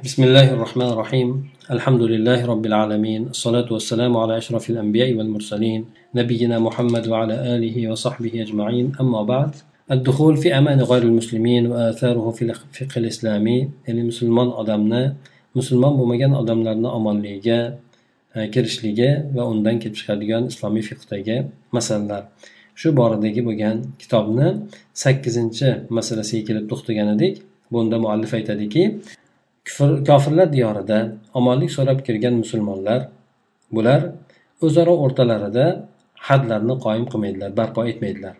بسم الله الرحمن الرحيم الحمد لله رب العالمين الصلاة والسلام على أشرف الأنبياء والمرسلين نبينا محمد وعلى آله وصحبه أجمعين أما بعد الدخول في أمان غير المسلمين وآثاره في الفقه الإسلامي يعني مسلمان أدمنا مسلمان bo'lmagan odamlarni omonligiga kirishligi va undan kelib chiqadigan islomiy fiqdagi masalalar shu boradagi bo'lgan kitobni sakkizinchi masalasiga kelib to'xtagan edik bunda muallif aytadiki kofirlar diyorida omonlik so'rab kirgan musulmonlar bular o'zaro o'rtalarida hadlarni qoyim qilmaydilar barpo etmaydilar.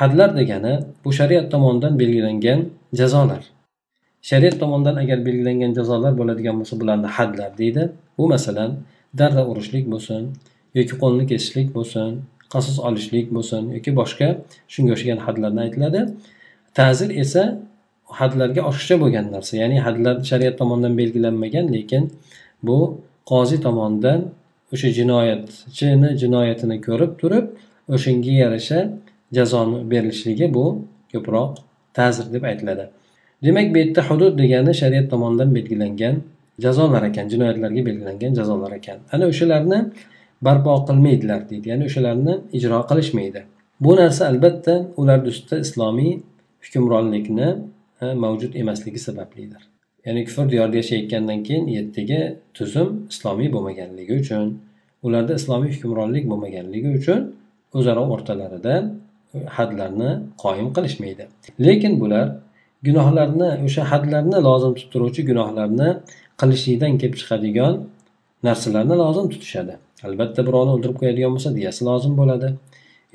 Hadlar degani bu shariat tomonidan belgilangan jazolar. Shariat tomonidan agar belgilangan jazolar bo'ladigan bo'lsa bularni hadlar deydi. Bu masalan darra urishlik bo'lsin yoki qo'lni kesishlik bo'lsin qasos olishlik bo'lsin yoki boshqa shunga o'xshagan hadlarni aytiladi. Ta'zir esa hadlarga oshiqcha bo'lgan narsa. Ya'ni hadlar shariat tomonidan belgilanmagan lekin bu qozi tomonidan o'sha jinoyatchini jinoyatini ko'rib turib o'shanga yarasha jazoni berilishligi bu ko'proq ta'zir deb aytiladi. Demak bu yerda hudud degani shariat tomonidan belgilangan jazolar ekan jinoyatlarga belgilangan jazolar ekan. Ana o'shalarni barpo qilmaydilar deydi. Ya'ni o'shalarni ijro qilishmaydi. Bu narsa albatta ularni ustida islomiy hukmronlikni mavjud emasligi sabablidir. Ya'ni kufr diyorida yashayotgandan keyin yerdagi tuzum islomiy bo'lmaganligi uchun ularda islomiy hukmronlik bo'lmaganligi uchun o'zaro o'rtalarida hadlarni qoyim qilishmaydi. Lekin bular gunohlarni o'sha hadlarni lozim tutib turuvchi gunohlarni qilishlikdan kelib chiqadigan narsalarni lozim tutishadi. Albatta birovni o'ldirib qo'yadigan bo'lsa diyasi lozim bo'ladi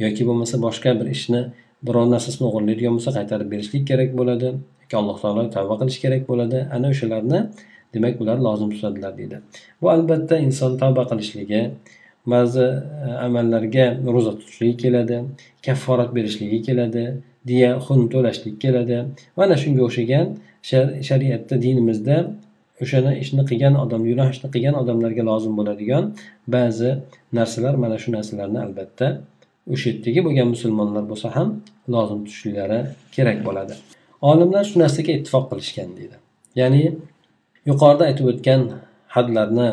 yoki bo'lmasa boshqa bir ishni biror narsasini o'g'irlaydigan bo'lsa qaytarib berishlik kerak bo'ladi. Alloh taologa tavba qilish kerak bo'ladi. Ana o'shalarni demak ular lozim tutadilar deydi. Bu albatta inson tavba qilishligi ba'zi e, amallarga ro'za tutishligi keladi kafforat berishligi keladi diya xun to'lashlik keladi. Mana shunga o'xshagan shariatda dinimizda o'shani ishni qilgan odam gunoh ishni qilgan odamlarga lozim bo'ladigan ba'zi narsalar mana shu narsalarni albatta o'sha yerdagi bo'lgan musulmonlar bo'lsa ham lozim tutishlari kerak bo'ladi. Olimlar shu narsaga ittifoq qilishgan deydi. Ya'ni yuqorida aytib o'tgan hadlarni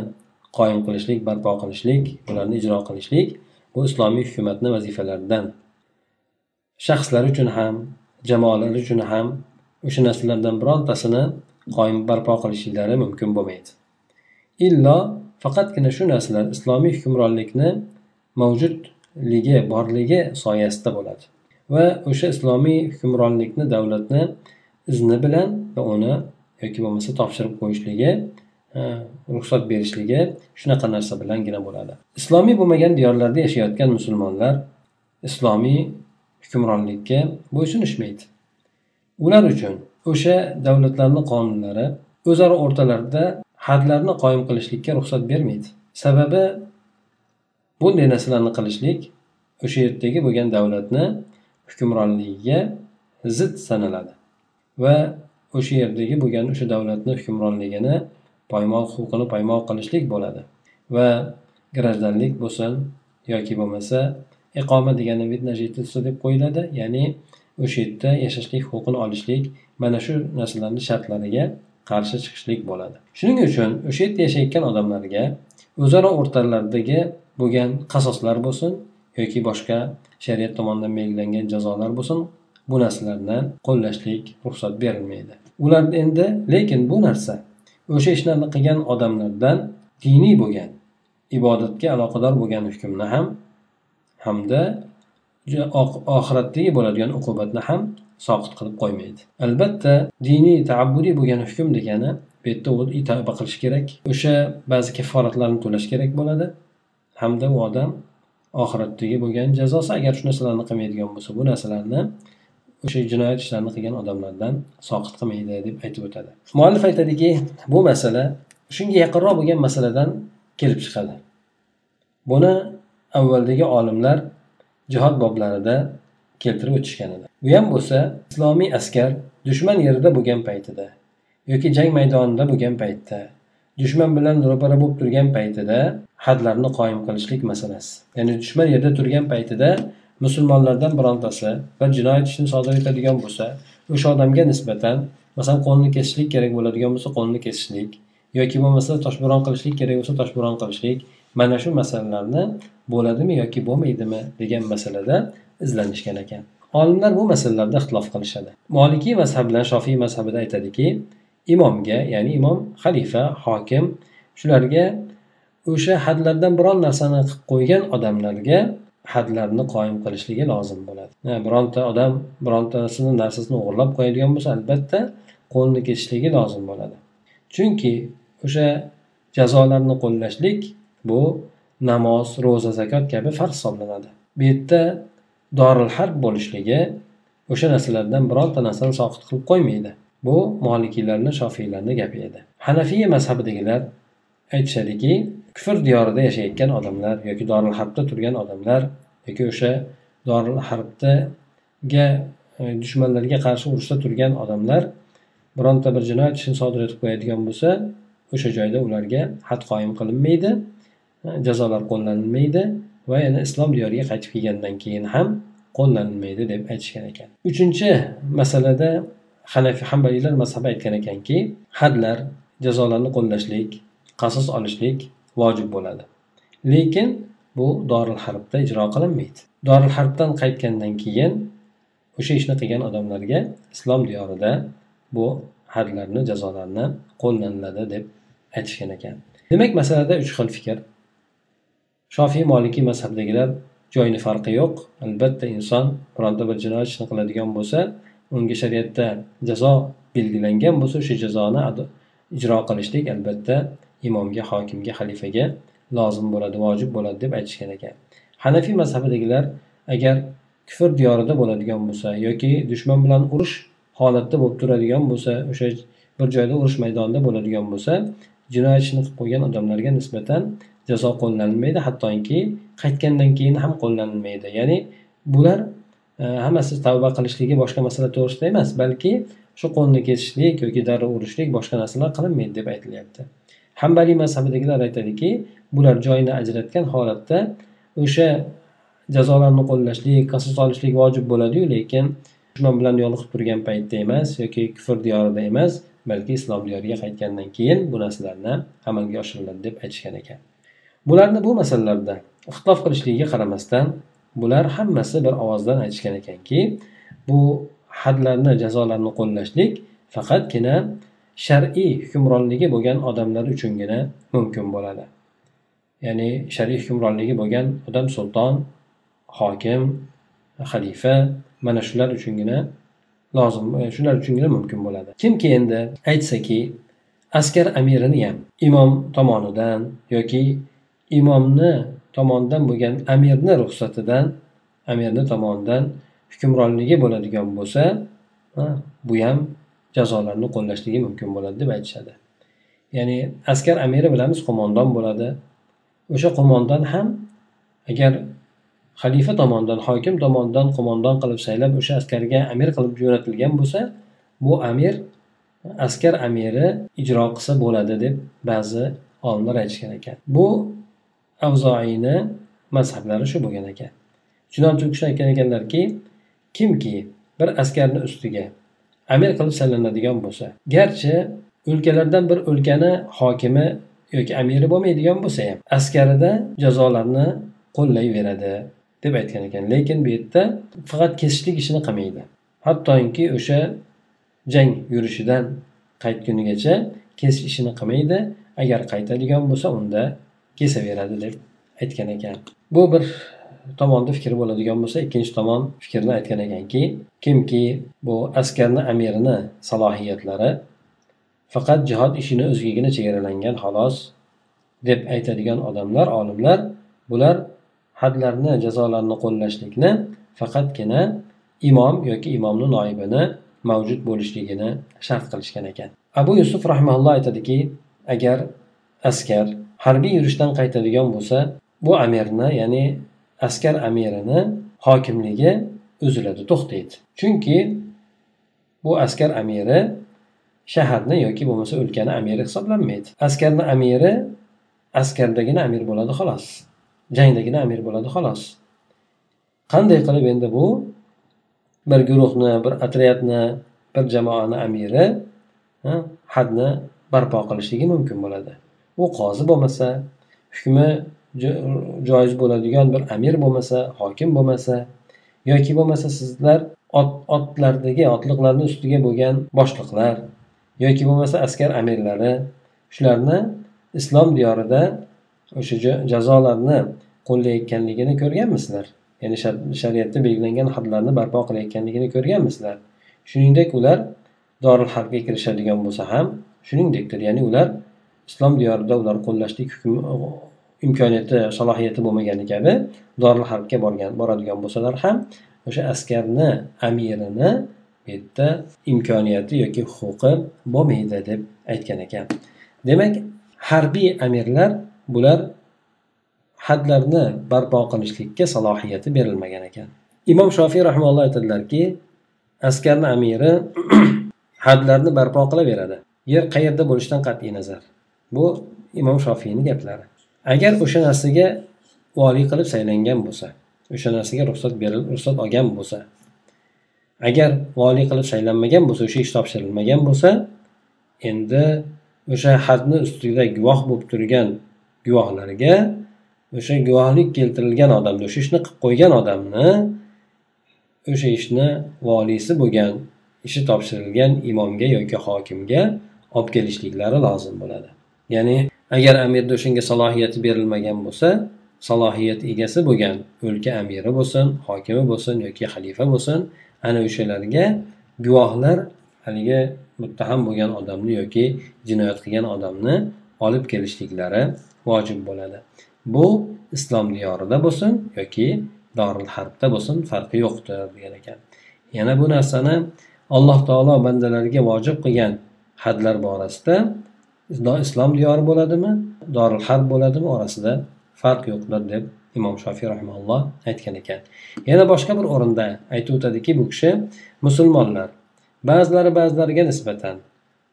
qoyim qilishlik barpo qilishlik ularni ijro qilishlik bu islomiy hukumatni vazifalaridan. Shaxslar uchun ham jamoalar uchun ham o'sha narsalardan birontasini qoyim barpo qilishlari mumkin bo'lmaydi. Illo faqatgina shu narsalar islomiy hukmronlikni mavjudligi borligi soyasida bo'ladi. Va o'sha islomiy hukmronlikni davlatni izni bilan va uni yoki bo'lmasa topshirib qo'yishligi e, ruxsat berishligi shunaqa narsa bilangina bo'ladi. Islomiy bo'lmagan diyorlarda yashayotgan musulmonlar islomiy hukmronlikka bo'ysunishmaydi. Ular uchun o'sha davlatlarni qonunlari o'zaro o'rtalarida hadlarni qoyim qilishlikka ruxsat bermaydi. Sababi bunday narsalarni qilishlik o'sha yerdagi bo'lgan davlatni hukmronligiga zid sanaladi. Va o'sha yerdagi bo'lgan o'sha davlatni hukmronligini poymol huquqini poymol qilishlik bo'ladi. Va grajdanlik bo'lsin yoki bo'lmasa iqoma degani vidna deb qo'yiladi. Ya'ni o'sha yerda yashashlik huquqini olishlik mana shu narsalarni shartlariga qarshi chiqishlik bo'ladi. Shuning uchun o'sha yerda yashayotgan odamlarga o'zaro o'rtalaridagi bo'lgan qasoslar bo'lsin yoki boshqa shariat tomonidan belgilangan jazolar bo'lsin bu narsalarni qo'llashlik ruxsat berilmaydi. Ular endi lekin bu narsa o'sha ishlarni qilgan odamlardan diniy bo'lgan ibodatga aloqador bo'lgan hukmni ham hamda oxiratdagi bo'ladigan uqubatni ham soqit qilib qo'ymaydi. Albatta diniy taabbudiy bo'lgan hukm degani bu yerda tavba qilish kerak o'sha ba'zi kafforatlarni to'lash kerak bo'ladi hamda u odam oxiratdagi bo'lgan jazosi. Agar shu narsalarni qilmaydigan bo'lsa bu narsalarni o'sha jinoyat ishlarini qilgan odamlardan soqit qilmaydi deb aytib o'tadi. Muallif aytadiki bu masala shunga yaqinroq bo'lgan masaladan kelib chiqadi. Buni avvaldagi olimlar jihod boblarida keltirib o'tishgan edi. Bu ham bo'lsa islomiy askar dushman yerida bo'lgan paytida yoki jang maydonida bo'lgan paytda dushman bilan ro'para bo'lib turgan paytida hadlarni qoyim qilishlik masalasi. Ya'ni dushman yerda turgan paytida musulmonlardan birontasi bir jinoyat ishini sodir etadigan bo'lsa o'sha odamga nisbatan masalan qo'lni kesishlik kerak bo'ladigan bo'lsa qo'lni kesishlik yoki bo'lmasa toshbo'ron qilishlik kerak bo'lsa toshbo'ron qilishlik mana shu masalalarni bo'ladimi yoki bo'lmaydimi degan masalada izlanishgan ekan. Olimlar bu masalalarda ixtilof qilishadi. Molikiy mazhab bilan shofiy mazhabida aytadiki imomga ya'ni imom xalifa hokim shularga o'sha hadlardan biron narsani qilib qo'ygan odamlarga hadlarni qoyim qilishligi lozim bo'ladi. Bironta odam birontasini narsasini o'g'irlab qo'yadigan bo'lsa albatta qo'lni kesishligi lozim bo'ladi. Chunki o'sha jazolarni qo'llashlik bu namoz ro'za zakot kabi farz hisoblanadi. Bu yerda doril harb bo'lishligi o'sha narsalardan bironta narsani soqit qilib qo'ymaydi. Bu molikiylarni shofiylarni gapi edi. Hanafiya mazhabidagilar aytishadiki kufr diyorida yashayotgan odamlar yoki dorul harbda turgan odamlar yoki o'sha dorul harbdaga e, dushmanlarga qarshi urushda turgan odamlar bironta bir jinoyat ishini sodir etib qo'yadigan bo'lsa o'sha joyda ularga had qoyim qilinmaydi e, jazolar qo'llanilmaydi va yana islom diyoriga qaytib kelgandan keyin ham qo'llanilmaydi deb aytishgan ekan. Uchinchi masalada hanafiy hambaliylar mazhabi aytgan ekanki hadlar jazolarni qo'llashlik qasos olishlik vojib bo'ladi. Lekin bu doril harbda ijro qilinmaydi. Doril harbdan qaytgandan keyin o'sha ishni qilgan odamlarga islom diyorida bu hadlarni jazolarni qo'llaniladi deb aytishgan ekan. Demak masalada uch xil fikr. Shofiy molikiy mazhabdagilar joyni farqi yo'q. Albatta inson bironta bir jinoyat ishni qiladigan bo'lsa unga shariatda jazo belgilangan bo'lsa o'sha jazoni ijro qilishlik albatta imomga hokimga xalifaga lozim bo'ladi vojib bo'ladi deb aytishgan ekan. Hanafiy mazhabidagilar agar kufr diyorida bo'ladigan bo'lsa yoki dushman bilan urush holatda bo'lib turadigan bo'lsa o'sha bir joyda urush maydonida bo'ladigan bo'lsa jinoyat ishini qilib qo'ygan odamlarga nisbatan jazo qo'llanilmaydi hattoki qaytgandan keyin ham qo'llanilmaydi. Ya'ni bular e, hammasi tavba qilishligi boshqa masala to'g'risida emas balki shu qo'lni kesishlik yoki darrov urishlik boshqa narsalar qilinmaydi deb aytilyapti. Hambaliy mazhabidagilar aytadiki bular joyini ajratgan holatda o'sha jazolarni qo'llashlik qasos olishlik vojib bo'ladiyu lekin dushman bilan yo'liqib turgan paytda emas yoki kufr diyorida emas balki islom diyoriga qaytgandan keyin bu narsalarni amalga oshiriladi deb aytishgan ekan. Bularni bu masalalarda ixtilof qilishligiga qaramasdan bular hammasi bir ovozdan aytishgan ekanki bu hadlarni jazolarni qo'llashlik faqatgina shar'iy hukmronligi bo'lgan odamlar uchungina mumkin bo'ladi. Ya'ni shar'iy hukmronligi bo'lgan odam sulton hokim xalifa mana shular uchungina lozim shular uchungina mumkin bo'ladi. Kimki endi aytsaki askar amirini ham imom tomonidan yoki imomni tomonidan bo'lgan amirni ruxsatidan amirni tomonidan hukmronligi bo'ladigan bo'lsa bu ham jazolarni qo'llashligi mumkin bo'ladi deb aytishadi. Ya'ni askar amiri bilamiz qo'mondon bo'ladi. O'sha qo'mondon ham agar xalifa tomonidan hokim tomonidan qo'mondon qilib saylab o'sha askarga amir qilib jo'natilgan bo'lsa bu amir askar amiri ijro qilsa bo'ladi deb ba'zi olimlar aytishgan ekan. Bu avzoiyni mazhablari shu bo'lgan ekan. Chunonchi u kishi aytgan ekanlarki kimki bir askarni ustiga amir qilib saylanadigan bo'lsa garchi o'lkalardan bir o'lkani hokimi yoki amiri bo'lmaydigan bo'lsa ham askarida jazolarni qo'llayveradi deb aytgan ekan. Lekin bu yerda faqat kesishlik ishini qilmaydi. Hattoki o'sha jang yurishidan qaytgunigacha kesish ishini qilmaydi. Agar qaytadigan bo'lsa unda kesaveradi deb aytgan ekan. Bu bir tomonda fikri bo'ladigan bo'lsa ikkinchi tomon fikrni aytgan ekanki kimki bu askarni amirini salohiyatlari faqat jihod ishini o'zigagina chegaralangan xolos deb aytadigan odamlar olimlar bular hadlarni jazolarni qo'llashlikni faqatgina imom yoki imomni noibini mavjud bo'lishligini shart qilishgan ekan. Abu yusuf rahmaulloh aytadiki agar askar harbiy yurishdan qaytadigan bo'lsa bu amirni ya'ni askar amirini hokimligi uziladi to'xtaydi. Chunki bu askar amiri shaharni yoki bo'lmasa o'lkani amiri hisoblanmaydi. Askarni amiri askardagina amir bo'ladi xolos. Jangdagina amir bo'ladi xolos. Qanday qilib endi bu bir guruhni bir otryadni bir jamoani amiri hadni barpo qilishligi mumkin bo'ladi? U qozi bo'lmasa hukmi joiz bo'ladigan bir amir bo'lmasa hokim bo'lmasa yoki bo'lmasa sizlar otlardagi otliqlarni ustiga bo'lgan boshliqlar yoki bo'lmasa askar amirlari shularni islom diyorida o'sha jazolarni qo'llayotganligini ko'rganmisizlar? Ya'ni shariatda belgilangan hadlarni barpo qilayotganligini ko'rganmisizlar? Shuningdek ular doril harbga kirishadigan bo'lsa ham shuningdekdir. Ya'ni ular islom diyorida ular qo'llashlik hukmi imkoniyati salohiyati bo'lmagani kabi doril harbga borgan boradigan bo'lsalar ham o'sha askarni amirini bu yerda imkoniyati yoki huquqi bo'lmaydi deb aytgan ekan. Demak harbiy amirlar bular hadlarni barpo qilishlikka salohiyati berilmagan ekan. Imom shofiy rahmalloh aytadilarki askarni amiri hadlarni barpo qilaveradi. Yer qayerda bo'lishidan qat'iy nazar. Bu imom shofiyni gaplari. Agar o'sha narsaga voliy qilib saylangan bo'lsa o'sha narsaga ruxsat berilib ruxsat olgan bo'lsa agar voliy qilib saylanmagan bo'lsa o'sha ish topshirilmagan bo'lsa endi o'sha hadni ustida guvoh bo'lib turgan guvohlarga o'sha guvohlik keltirilgan odamni o'sha ishni qilib qo'ygan odamni o'sha ishni voliysi bo'lgan ishi topshirilgan imomga yoki hokimga olib kelishliklari lozim bo'ladi. Ya'ni agar amirni o'shanga salohiyati berilmagan bo'lsa salohiyat egasi bo'lgan o'lka amiri bo'lsin hokimi bo'lsin yoki xalifa bo'lsin ana o'shalarga guvohlar haligi muttaham bo'lgan odamni yoki jinoyat qilgan odamni olib kelishliklari vojib bo'ladi. Bu islom diyorida bo'lsin yoki doril harbda bo'lsin farqi yo'qdir degan ekan. Yana bu narsani alloh taolo bandalariga vojib qilgan hadlar borasida islom diyori bo'ladimi dorul harb bo'ladimi orasida farq yo'qdir deb imom shofiy rahimalloh aytgan ekan. Yana boshqa bir o'rinda aytib o'tadiki bu kishi musulmonlar. Ba'zilari ba'zilariga nisbatan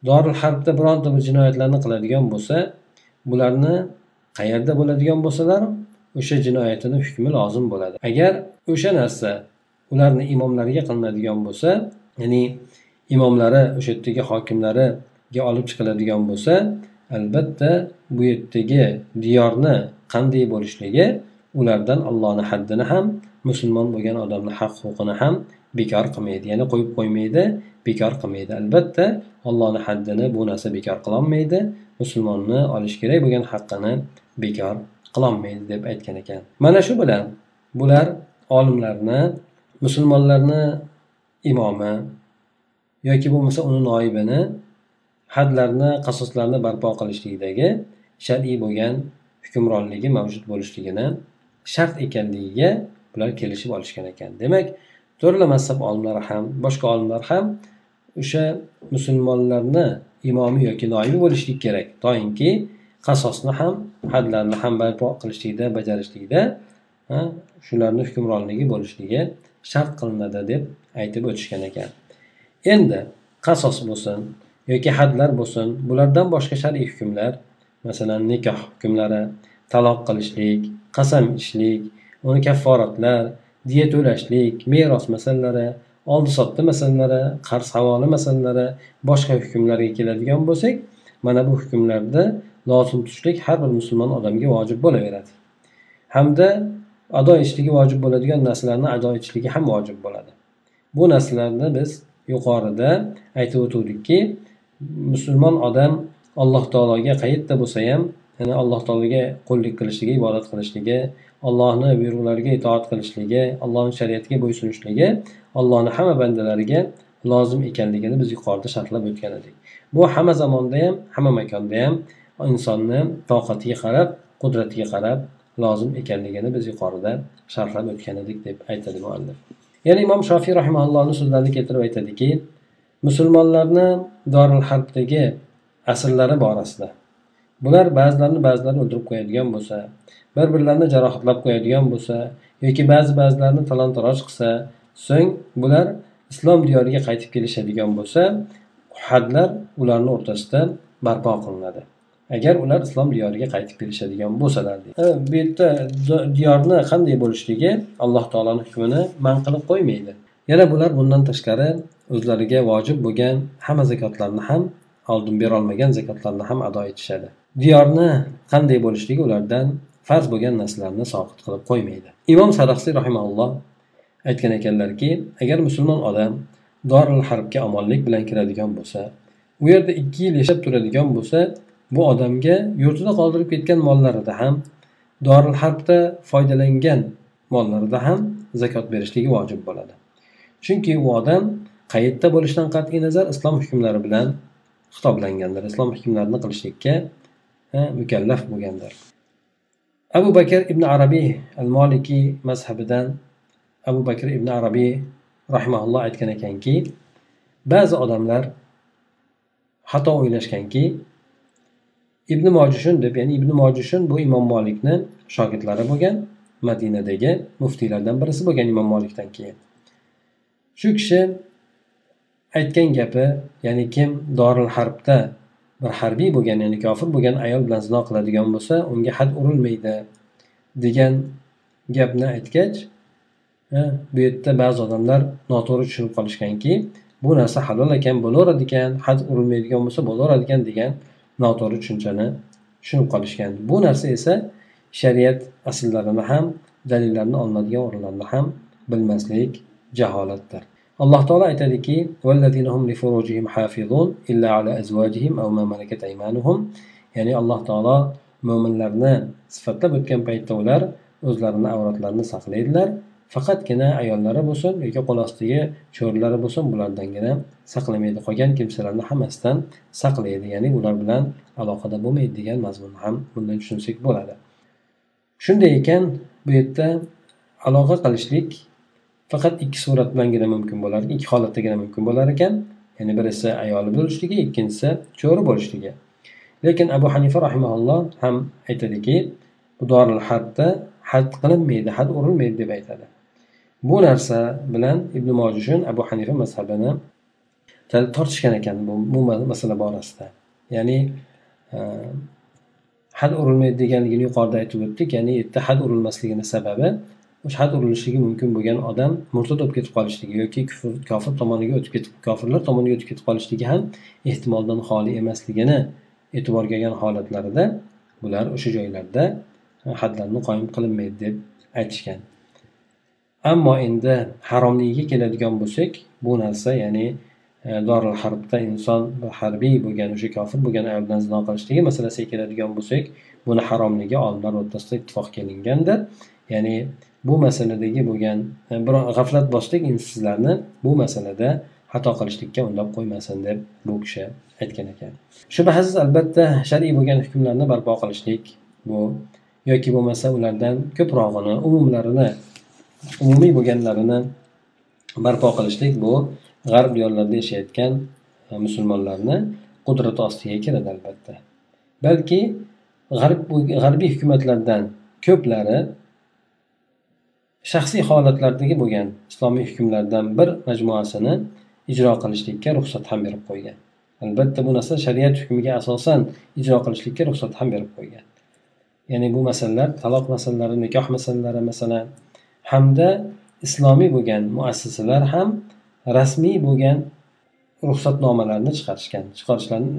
dorul harbda bironta bir jinoyatlarni qiladigan bo'lsa bularni qayerda bo'ladigan bo'lsalar o'sha jinoyatini hukmi lozim bo'ladi. Agar o'sha narsa ularni imomlariga qilinadigan bo'lsa ya'ni imomlari o'sha yerdagi hokimlari ga olib chiqiladigan bo'lsa albatta bu yerdagi diyorni qanday bo'lishligi ulardan allohni haddini ham musulmon bo'lgan odamni haq huquqini ham bekor qilmaydi. Ya'ni qo'yib qo'ymaydi bekor qilmaydi. Albatta allohni haddini bu narsa bekor qilolmaydi. Musulmonni olish kerak bo'lgan haqqini bekor qilolmaydi deb aytgan ekan. Mana shu bilan bular olimlarni musulmonlarni imomi yoki bo'lmasa uni noibini hadlarni qasoslarni barpo qilishlikdagi shar'iy bo'lgan hukmronligi mavjud bo'lishligini shart ekanligiga bular kelishib olishgan ekan. Demak to'rla mazhab olimlari ham boshqa olimlar ham o'sha musulmonlarni imomi yoki noibi bo'lishlik kerak doimki qasosni ham hadlarni ham barpo qilishlikda bajarishlikda shularni hukmronligi bo'lishligi shart qilinadi deb aytib o'tishgan ekan. Endi qasos bo'lsin yoki hadlar bo'lsin bulardan boshqa shar'iy hukmlar masalan nikoh hukmlari taloq qilishlik qasam ichishlik uni kafforatlar diya to'lashlik meros masalalari oldi sotdi masalalari qarz havola masalalari boshqa hukmlarga keladigan bo'lsak mana bu hukmlarda lozim tutishlik har bir musulmon odamga vojib bo'laveradi. Hamda ado etishligi vojib bo'ladigan narsalarni ado etishligi ham vojib bo'ladi. Bu narsalarni biz yuqorida aytib o'tuvdikki musulmon odam alloh taologa qayerda bo'lsa ham ya'ni alloh taologa qullik qilishligi ibodat qilishligi allohni buyruqlariga itoat qilishligi allohni shariatiga bo'ysunishligi allohni hamma bandalariga lozim ekanligini biz yuqorida sharhlab o'tgan edik. Bu hamma zamonda ham hamma makonda ham insonni toqatiga qarab qudratiga qarab lozim ekanligini biz yuqorida sharhlab o'tgan edik deb aytadi muallif. Yana imom shofiy rahimallohni so'zlarini keltirib aytadiki musulmonlarni dorul harbdagi asrlari borasida. Bular ba'zilarini ba'zilari o'ldirib qo'yadigan bo'lsa bir birlarini jarohatlab qo'yadigan bo'lsa yoki ba'zi ba'zilarini talon taroj qilsa so'ng bular islom diyoriga qaytib kelishadigan bo'lsa hadlar ularni o'rtasida barpo qilinadi. Agar ular islom diyoriga qaytib kelishadigan bo'lsalar bu yerda diyorni qanday bo'lishligi alloh taoloni hukmini man qilib qo'ymaydi. Yana bular bundan tashqari o'zlariga vojib bo'lgan hamma zakotlarni ham oldin berolmagan zakotlarni ham ado etishadi. Diyorni qanday bo'lishligi ulardan farz bo'lgan narsalarni soqit qilib qo'ymaydi. Imom saraxsiy rahimaulloh aytgan ekanlarki agar musulmon odam doril harbga omonlik bilan kiradigan bo'lsa u yerda ikki yil yashab turadigan bo'lsa bu odamga yurtida qoldirib ketgan mollarida ham doril harbda foydalangan mollarida ham zakot berishligi vojib bo'ladi. Chunki u odam qayerda bo'lishidan qat'iy nazar islom hukmlari bilan xitoblangandir islom hukmlarini qilishlikka mukallaf bo'lgandir. Abu bakr ibn arabiy al moliki mazhabidan abu bakr ibn arabiy rahimaulloh aytgan ekanki ba'zi odamlar xato o'ylashganki ibn mojushun deb ya'ni ibn mojushun bu imom molikni shogirdlari bo'lgan madinadagi muftiylardan birisi bo'lgan imom molikdan keyin. Shu kishi aytgan gapi ya'ni kim doril harbda bir harbiy bo'lgan ya'ni kofir bo'lgan ayol bilan zino qiladigan bo'lsa unga had urilmaydi degan gapni aytgach bu yerda ba'zi odamlar noto'g'ri tushunib qolishganki bu narsa halol ekan bo'laveradi ekan had urilmaydigan bo'lsa bo'laveradi ekan degan noto'g'ri tushunchani tushunib qolishgan. Bu narsa esa shariat asllarini ham dalillarni olinadigan o'rinlarni ham bilmaslik jaholatdir. Alloh taolo aytadiki ya'ni alloh taolo mo'minlarni sifatlab o'tgan paytda ular o'zlarini avratlarini saqlaydilar. Faqatgina ayollari bo'lsin yoki qo'l ostidagi cho'rilari bo'lsin bulardangina saqlamaydi qolgan kimsalarni hammasidan saqlaydi. Ya'ni ular bilan aloqada bo'lmaydi degan mazmunni ham bundan tushunsak bo'ladi. Shunday ekan bu yerda aloqa qilishlik faqat ikki surat bilangina mumkin bo'lar ikki holatdagina mumkin bo'lar ekan. Ya'ni birisi ayoli bo'lishligi ikkinchisi cho'ri bo'lishligi. Lekin abu hanifa rahimaulloh ham aytadiki bu doril hadda had qilinmaydi had urilmaydi deb aytadi. Bu narsa bilan ibn mojishun abu hanifa mazhabini tortishgan ekan bu, bu masala borasida. Ya'ni e, had urilmaydi deganligini yuqorida aytib o'tdik. Ya'ni u yerda had urilmasligini sababi shart had urilishligi mumkin bo'lgan odam murtad bo'lib ketib qolishligi yoki kufr kofir tomoniga o'tib ketib kofirlar tomoniga o'tib ketib qolishligi ham ehtimoldan xoli emasligini e'tiborga olgan holatlarida bular o'sha joylarda e, hadlarni qoyim qilinmaydi deb aytishgan. Ammo endi haromligiga keladigan bo'lsak bu narsa ya'ni e, doril harbda inson harbiy bo'lgan o'sha kofir bo'lgan ayol bilan zino qilishligi masalasiga keladigan bo'lsak buni haromligi olimlar o'rtasida ittifoq kelingandir. Ya'ni bu masaladagi bo'lgan e, biror g'aflat bosdik endi sizlarni bu masalada xato qilishlikka undab qo'ymasin deb bu kishi aytgan ekan. Shubhasiz albatta shar'iy bo'lgan hukmlarni barpo qilishlik bu yoki bo'lmasa ulardan ko'prog'ini umumlarini umumiy bo'lganlarini barpo qilishlik bu g'arb diyorlarida yashayotgan e, musulmonlarni qudrati ostiga kiradi albatta. Balki g'arb g'arbiy hukumatlardan ko'plari shaxsiy holatlardagi bo'lgan islomiy hukmlardan bir majmuasini ijro qilishlikka ruxsat ham berib qo'ygan. Albatta bu narsa shariat hukmiga asosan ijro qilishlikka ruxsat ham berib qo'ygan. Ya'ni bu masalalar taloq masalalari nikoh masalalari masalan hamda islomiy bo'lgan muassasalar ham rasmiy bo'lgan ruxsatnomalarni chiqarishgan chiqarishlarni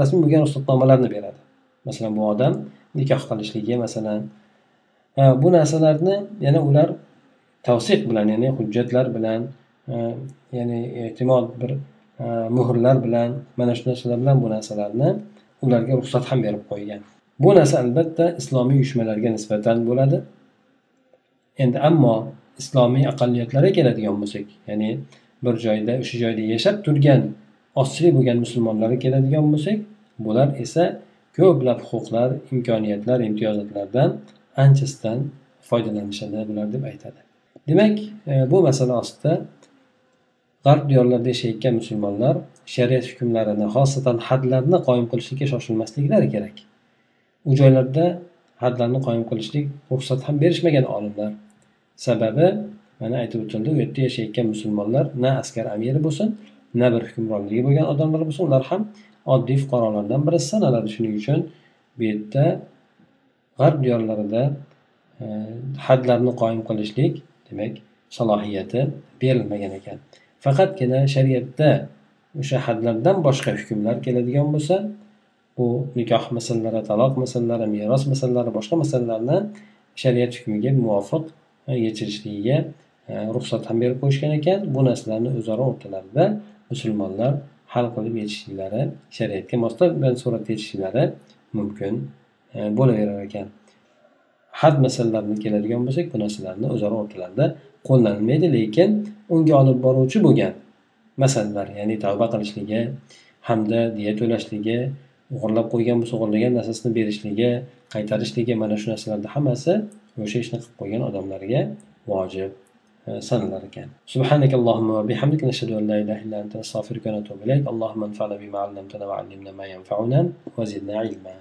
rasmiy bo'lgan ruxsatnomalarni beradi. Masalan bu odam nikoh qilishligi masalan bu narsalarni yana ular tavsiq bilan ya'ni hujjatlar bilan ya'ni ehtimol bir muhrlar bilan mana shu narsalar bilan bu narsalarni ularga ruxsat ham berib qo'ygan. Bu narsa albatta islomiy uyushmalarga nisbatan bo'ladi. Endi ammo islomiy aqlliyatlarga keladigan bo'lsak ya'ni bir joyda o'sha joyda yashab turgan ozchilik bo'lgan musulmonlarga keladigan bo'lsak bular esa ko'plab huquqlar imkoniyatlar imtiyozotlardan anchasidan foydalanishadi bular deb aytadi. Demak e, bu masala ostida g'arb diyorlarida yashayotgan musulmonlar shariat hukmlarini xosatan hadlarni qoyim qilishlikka shoshilmasliklari kerak. U joylarda hadlarni qoyim qilishlik ruxsat ham berishmagan olimlar. Sababi mana aytib o'tildi u yerda yashayotgan musulmonlar na askar amiri bo'lsin na bir hukmronligi bo'lgan odamlar bo'lsin ular ham oddiy fuqarolardan birisi. Sanaladi shuning uchun bu yerda g'arb diyorlarida e, hadlarni qoyim qilishlik demak salohiyati berilmagan ekan. Faqatgina shariatda o'sha hadlardan boshqa hukmlar keladigan bo'lsa bu nikoh masalalari taloq masalalari meros masalalari boshqa masalalarni shariat hukmiga muvofiq yechilishligiga e, ruxsat ham berib qo'yishgan ekan. Bu narsalarni o'zaro o'rtalarida musulmonlar hal qilib yetishliklari shariatga mos suratda yetishliklari mumkin bo'laverar ekan had masalalarni keladigan bo'lsak bu narsalarni o'zaro o'rtalarida qo'llanilmaydi lekin unga olib boruvchi bo'lgan masalalar ya'ni tavba qilishligi hamda diya to'lashligi o'g'irlab qo'ygan bo'lsa o'g'irlagan narsasini berishligi qaytarishligi mana shu narsalarni hammasi o'sha ishni qilib qo'ygan odamlarga vojib sanalar ekan سبحانك اللهم وبحمدك نشهد أن لا إله إلا أنت نستغفرك ونتوب إليك اللهم انفعنا بما علمتنا وعلمنا ما ينفعنا وزدنا علما